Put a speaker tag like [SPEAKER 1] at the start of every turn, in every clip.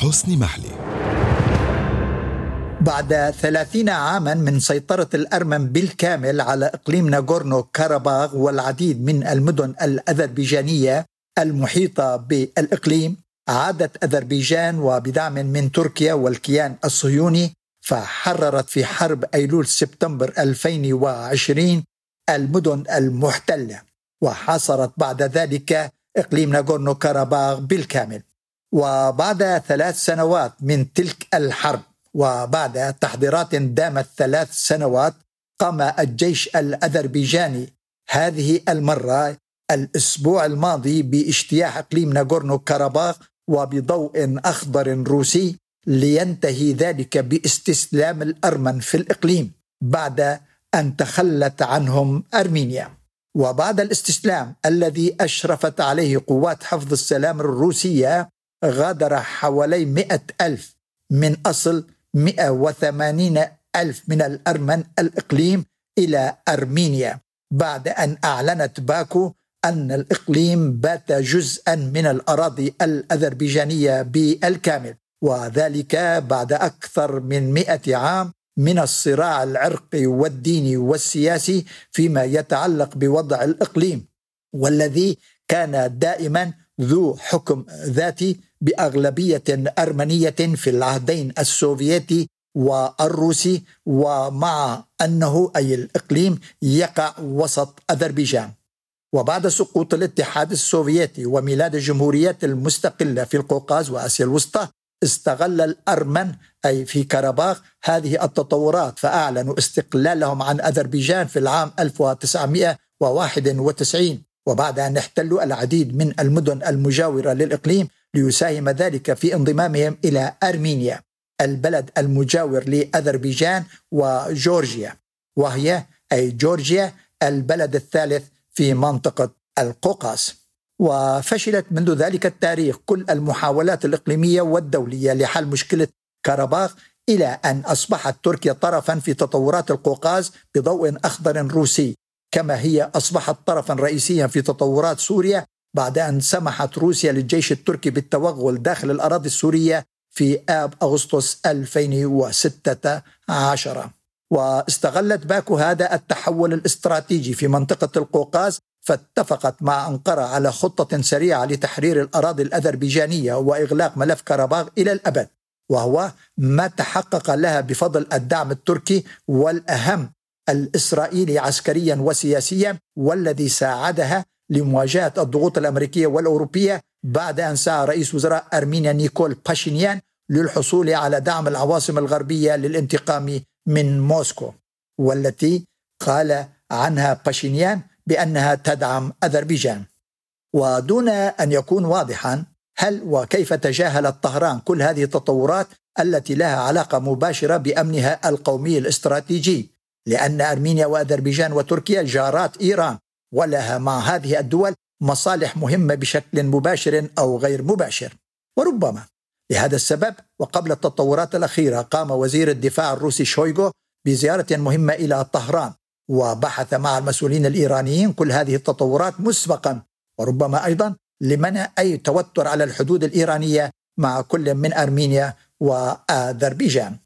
[SPEAKER 1] حسني محلي.
[SPEAKER 2] بعد ثلاثين عاما من سيطرة الأرمن بالكامل على إقليم ناغورنو كاراباغ والعديد من المدن الأذربيجانية المحيطة بالإقليم عادت أذربيجان وبدعم من تركيا والكيان الصهيوني فحررت في حرب أيلول سبتمبر 2020 المدن المحتلة وحاصرت بعد ذلك إقليم ناغورنو كاراباغ بالكامل. وبعد ثلاث سنوات من تلك الحرب وبعد تحضيرات دامت ثلاث سنوات قام الجيش الأذربيجاني هذه المرة الأسبوع الماضي باجتياح إقليم ناغورنو كاراباغ وبضوء أخضر روسي لينتهي ذلك باستسلام الأرمن في الإقليم بعد أن تخلت عنهم أرمينيا. وبعد الاستسلام الذي أشرفت عليه قوات حفظ السلام الروسية غادر حوالي مئة ألف من أصل 180 ألف من الأرمن الإقليم إلى أرمينيا بعد أن أعلنت باكو أن الإقليم بات جزءا من الأراضي الأذربيجانية بالكامل وذلك بعد أكثر من مئة عام من الصراع العرقي والديني والسياسي فيما يتعلق بوضع الإقليم والذي كان دائما ذو حكم ذاتي بأغلبية أرمنية في العهدين السوفيتي والروسي ومع أنه أي الإقليم يقع وسط أذربيجان. وبعد سقوط الاتحاد السوفيتي وميلاد الجمهوريات المستقلة في القوقاز وآسيا الوسطى استغل الأرمن أي في كرباخ هذه التطورات فأعلنوا استقلالهم عن أذربيجان في العام 1991 وبعد أن احتلوا العديد من المدن المجاورة للإقليم ليساهم ذلك في انضمامهم إلى أرمينيا البلد المجاور لأذربيجان وجورجيا وهي أي جورجيا البلد الثالث في منطقة القوقاز وفشلت منذ ذلك التاريخ كل المحاولات الإقليمية والدولية لحل مشكلة كاراباخ إلى أن أصبحت تركيا طرفا في تطورات القوقاز بضوء أخضر روسي كما هي أصبحت طرفا رئيسيا في تطورات سوريا بعد أن سمحت روسيا للجيش التركي بالتوغل داخل الأراضي السورية في آب أغسطس 2016 واستغلت باكو هذا التحول الاستراتيجي في منطقة القوقاز فاتفقت مع أنقرة على خطة سريعة لتحرير الأراضي الأذربيجانية وإغلاق ملف كرباغ إلى الأبد وهو ما تحقق لها بفضل الدعم التركي والأهم الإسرائيلي عسكريا وسياسيا والذي ساعدها لمواجهة الضغوط الأمريكية والأوروبية بعد أن سعى رئيس وزراء أرمينيا نيكول باشينيان للحصول على دعم العواصم الغربية للانتقام من موسكو والتي قال عنها باشينيان بأنها تدعم أذربيجان. ودون أن يكون واضحا هل وكيف تجاهلت طهران كل هذه التطورات التي لها علاقة مباشرة بأمنها القومي الاستراتيجي؟ لأن أرمينيا وأذربيجان وتركيا جارات إيران ولها مع هذه الدول مصالح مهمة بشكل مباشر أو غير مباشر. وربما لهذا السبب وقبل التطورات الأخيرة قام وزير الدفاع الروسي شويغو بزيارة مهمة إلى طهران وبحث مع المسؤولين الإيرانيين كل هذه التطورات مسبقا وربما أيضا لمنع أي توتر على الحدود الإيرانية مع كل من أرمينيا وأذربيجان.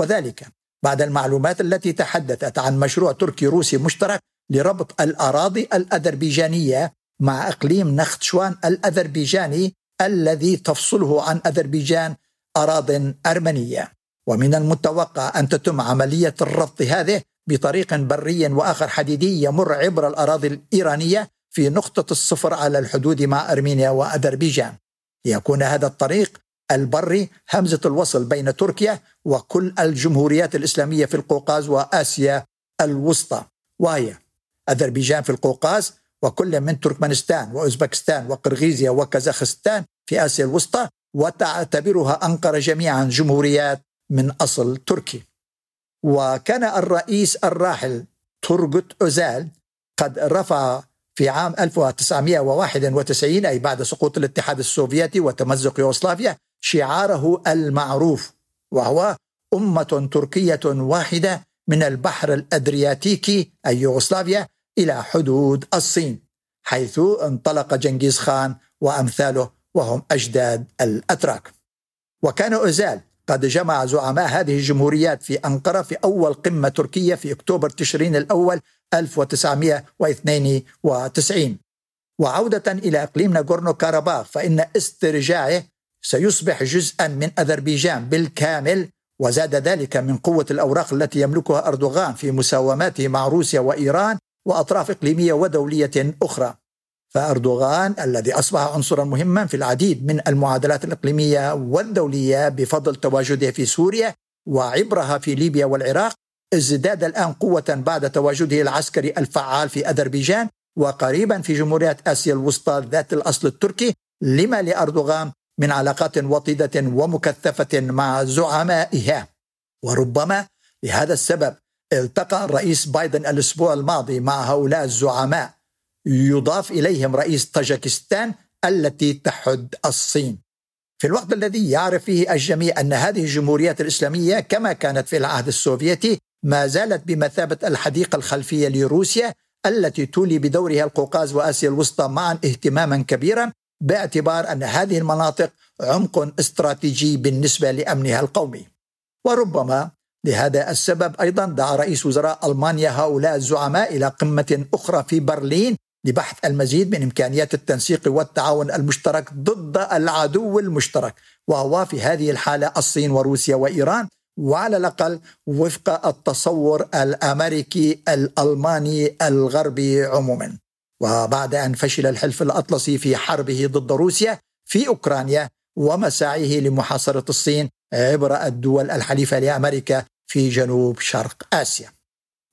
[SPEAKER 2] وذلك بعد المعلومات التي تحدثت عن مشروع تركي روسي مشترك لربط الأراضي الأذربيجانية مع إقليم نختشوان الأذربيجاني الذي تفصله عن أذربيجان أراض أرمنية. ومن المتوقع أن تتم عملية الربط هذه بطريق بري وآخر حديدي يمر عبر الأراضي الإيرانية في نقطة الصفر على الحدود مع أرمينيا وأذربيجان. ليكون هذا الطريق البري همزة الوصل بين تركيا وكل الجمهوريات الإسلامية في القوقاز وآسيا الوسطى. وهي أذربيجان في القوقاز وكل من تركمانستان وأوزبكستان وقرغيزيا وكازاخستان في آسيا الوسطى وتعتبرها أنقرة جميعا جمهوريات من أصل تركي. وكان الرئيس الراحل تورغوت أوزال قد رفع في عام 1991 أي بعد سقوط الاتحاد السوفيتي وتمزق يوغوسلافيا شعاره المعروف وهو أمة تركية واحدة من البحر الأدرياتيكي أي يوغوسلافيا إلى حدود الصين حيث انطلق جنكيز خان وأمثاله وهم أجداد الأتراك. وكان أوزال قد جمع زعماء هذه الجمهوريات في أنقرة في أول قمة تركية في أكتوبر تشرين الأول 1992 وعودة إلى إقليم ناغورنو كاراباخ فإن استرجاعه سيصبح جزءا من أذربيجان بالكامل وزاد ذلك من قوة الأوراق التي يملكها أردوغان في مساوماته مع روسيا وإيران وأطراف إقليمية ودولية أخرى. فأردوغان الذي أصبح عنصرا مهما في العديد من المعادلات الإقليمية والدولية بفضل تواجده في سوريا وعبرها في ليبيا والعراق ازداد الآن قوة بعد تواجده العسكري الفعال في أذربيجان وقريبا في جمهورية آسيا الوسطى ذات الأصل التركي لما لأردوغان من علاقات وطيدة ومكثفة مع زعمائها. وربما لهذا السبب التقى الرئيس بايدن الأسبوع الماضي مع هؤلاء الزعماء يضاف إليهم رئيس طاجكستان التي تحد الصين. في الوقت الذي يعرف فيه الجميع أن هذه الجمهوريات الإسلامية كما كانت في العهد السوفيتي ما زالت بمثابة الحديقة الخلفية لروسيا التي تولي بدورها القوقاز وآسيا الوسطى معا اهتماما كبيرا باعتبار أن هذه المناطق عمق استراتيجي بالنسبة لأمنها القومي. وربما لهذا السبب أيضا دعا رئيس وزراء ألمانيا هؤلاء الزعماء إلى قمة أخرى في برلين لبحث المزيد من إمكانيات التنسيق والتعاون المشترك ضد العدو المشترك وهو في هذه الحالة الصين وروسيا وإيران وعلى الأقل وفق التصور الأمريكي الألماني الغربي عموما. وبعد أن فشل الحلف الأطلسي في حربه ضد روسيا في أوكرانيا ومساعيه لمحاصرة الصين عبر الدول الحليفة لأمريكا في جنوب شرق آسيا.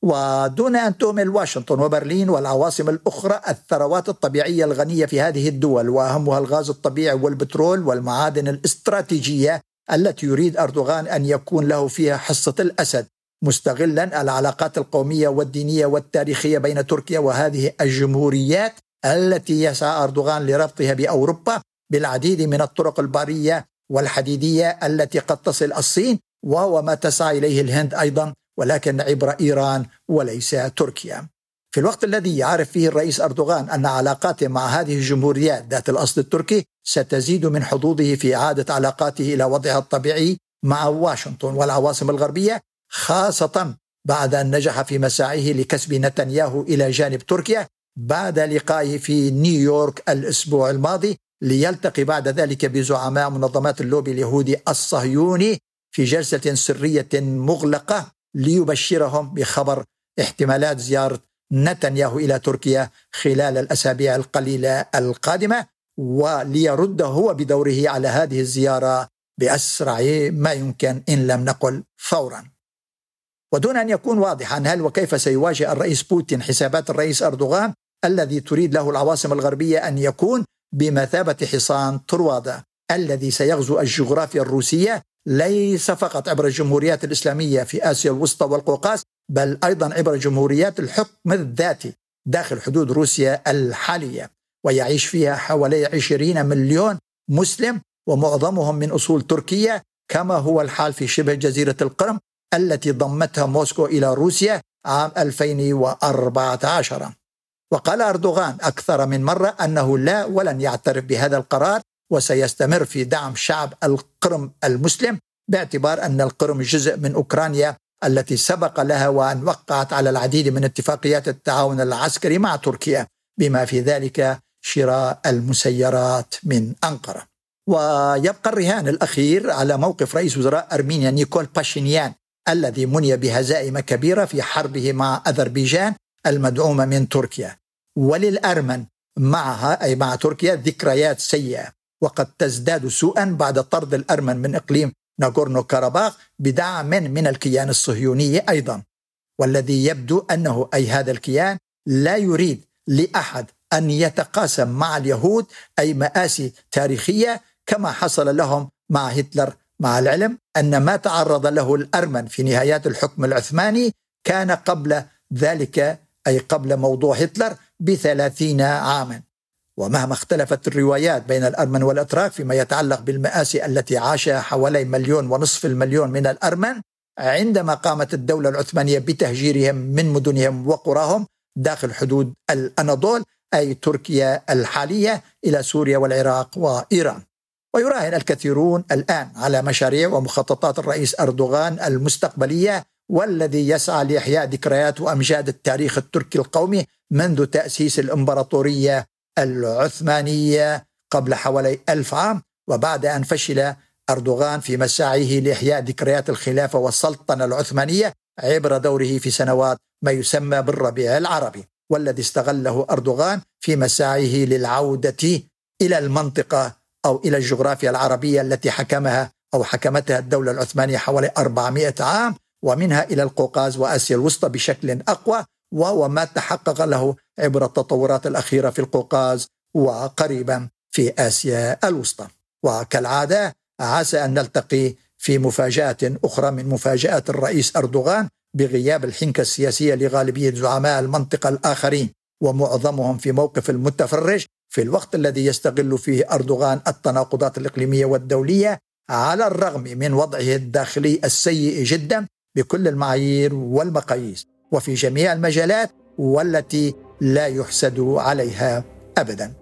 [SPEAKER 2] ودون أن تهمل واشنطن وبرلين والعواصم الأخرى الثروات الطبيعية الغنية في هذه الدول وأهمها الغاز الطبيعي والبترول والمعادن الاستراتيجية التي يريد أردوغان أن يكون له فيها حصة الأسد مستغلا العلاقات القومية والدينية والتاريخية بين تركيا وهذه الجمهوريات التي يسعى أردوغان لربطها بأوروبا بالعديد من الطرق البرية والحديدية التي قد تصل الصين وهو ما تسعى إليه الهند أيضا ولكن عبر إيران وليس تركيا. في الوقت الذي يعرف فيه الرئيس أردوغان أن علاقاته مع هذه الجمهوريات ذات الأصل التركي ستزيد من حظوظه في إعادة علاقاته إلى وضعها الطبيعي مع واشنطن والعواصم الغربية خاصة بعد أن نجح في مساعيه لكسب نتنياهو إلى جانب تركيا بعد لقائه في نيويورك الأسبوع الماضي ليلتقي بعد ذلك بزعماء منظمات اللوبي اليهودي الصهيوني في جلسة سرية مغلقة ليبشرهم بخبر احتمالات زيارة نتنياهو إلى تركيا خلال الأسابيع القليلة القادمة وليرد هو بدوره على هذه الزيارة بأسرع ما يمكن إن لم نقل فورا. ودون أن يكون واضحا هل وكيف سيواجه الرئيس بوتين حسابات الرئيس أردوغان الذي تريد له العواصم الغربية أن يكون بمثابة حصان طروادة؟ الذي سيغزو الجغرافيا الروسية ليس فقط عبر الجمهوريات الإسلامية في آسيا الوسطى والقوقاز بل أيضا عبر جمهوريات الحكم الذاتي داخل حدود روسيا الحالية. ويعيش فيها حوالي 20 مليون مسلم ومعظمهم من أصول تركية كما هو الحال في شبه جزيرة القرم التي ضمتها موسكو إلى روسيا عام 2014 وقال أردوغان أكثر من مرة أنه لا ولن يعترف بهذا القرار وسيستمر في دعم شعب القرم المسلم باعتبار أن القرم جزء من أوكرانيا التي سبق لها وأن وقعت على العديد من اتفاقيات التعاون العسكري مع تركيا بما في ذلك شراء المسيرات من أنقرة. ويبقى الرهان الأخير على موقف رئيس وزراء أرمينيا نيكول باشينيان الذي مني بهزائم كبيرة في حربه مع أذربيجان المدعومة من تركيا. وللأرمن معها أي مع تركيا ذكريات سيئة. وقد تزداد سوءا بعد طرد الأرمن من إقليم ناغورنو كاراباخ بدعم من الكيان الصهيوني أيضا. والذي يبدو أنه أي هذا الكيان لا يريد لأحد أن يتقاسم مع اليهود أي مآسي تاريخية كما حصل لهم مع هتلر مع العلم. أن ما تعرض له الأرمن في نهايات الحكم العثماني كان قبل ذلك أي قبل موضوع هتلر بثلاثين عاما. ومهما اختلفت الروايات بين الأرمن والأتراك فيما يتعلق بالمآسي التي عاشها حوالي مليون ونصف المليون من الأرمن عندما قامت الدولة العثمانية بتهجيرهم من مدنهم وقراهم داخل حدود الأناضول أي تركيا الحالية إلى سوريا والعراق وإيران. ويراهن الكثيرون الآن على مشاريع ومخططات الرئيس أردوغان المستقبلية والذي يسعى لإحياء ذكريات وأمجاد التاريخ التركي القومي منذ تأسيس الإمبراطورية العثمانية قبل حوالي ألف عام وبعد أن فشل أردوغان في مساعيه لإحياء ذكريات الخلافة والسلطنة العثمانية عبر دوره في سنوات ما يسمى بالربيع العربي والذي استغله أردوغان في مساعيه للعودة إلى المنطقة أو إلى الجغرافيا العربية التي حكمها أو حكمتها الدولة العثمانية حوالي 400 عام ومنها إلى القوقاز وآسيا الوسطى بشكل أقوى وهو ما تحقق له عبر التطورات الأخيرة في القوقاز وقريبا في آسيا الوسطى. وكالعادة عسى أن نلتقي في مفاجآت أخرى من مفاجآت الرئيس أردوغان بغياب الحنكة السياسية لغالبية زعماء المنطقة الآخرين ومعظمهم في موقف المتفرج في الوقت الذي يستغل فيه أردوغان التناقضات الإقليمية والدولية على الرغم من وضعه الداخلي السيء جدا بكل المعايير والمقاييس وفي جميع المجالات والتي لا يحسد عليها ابدا.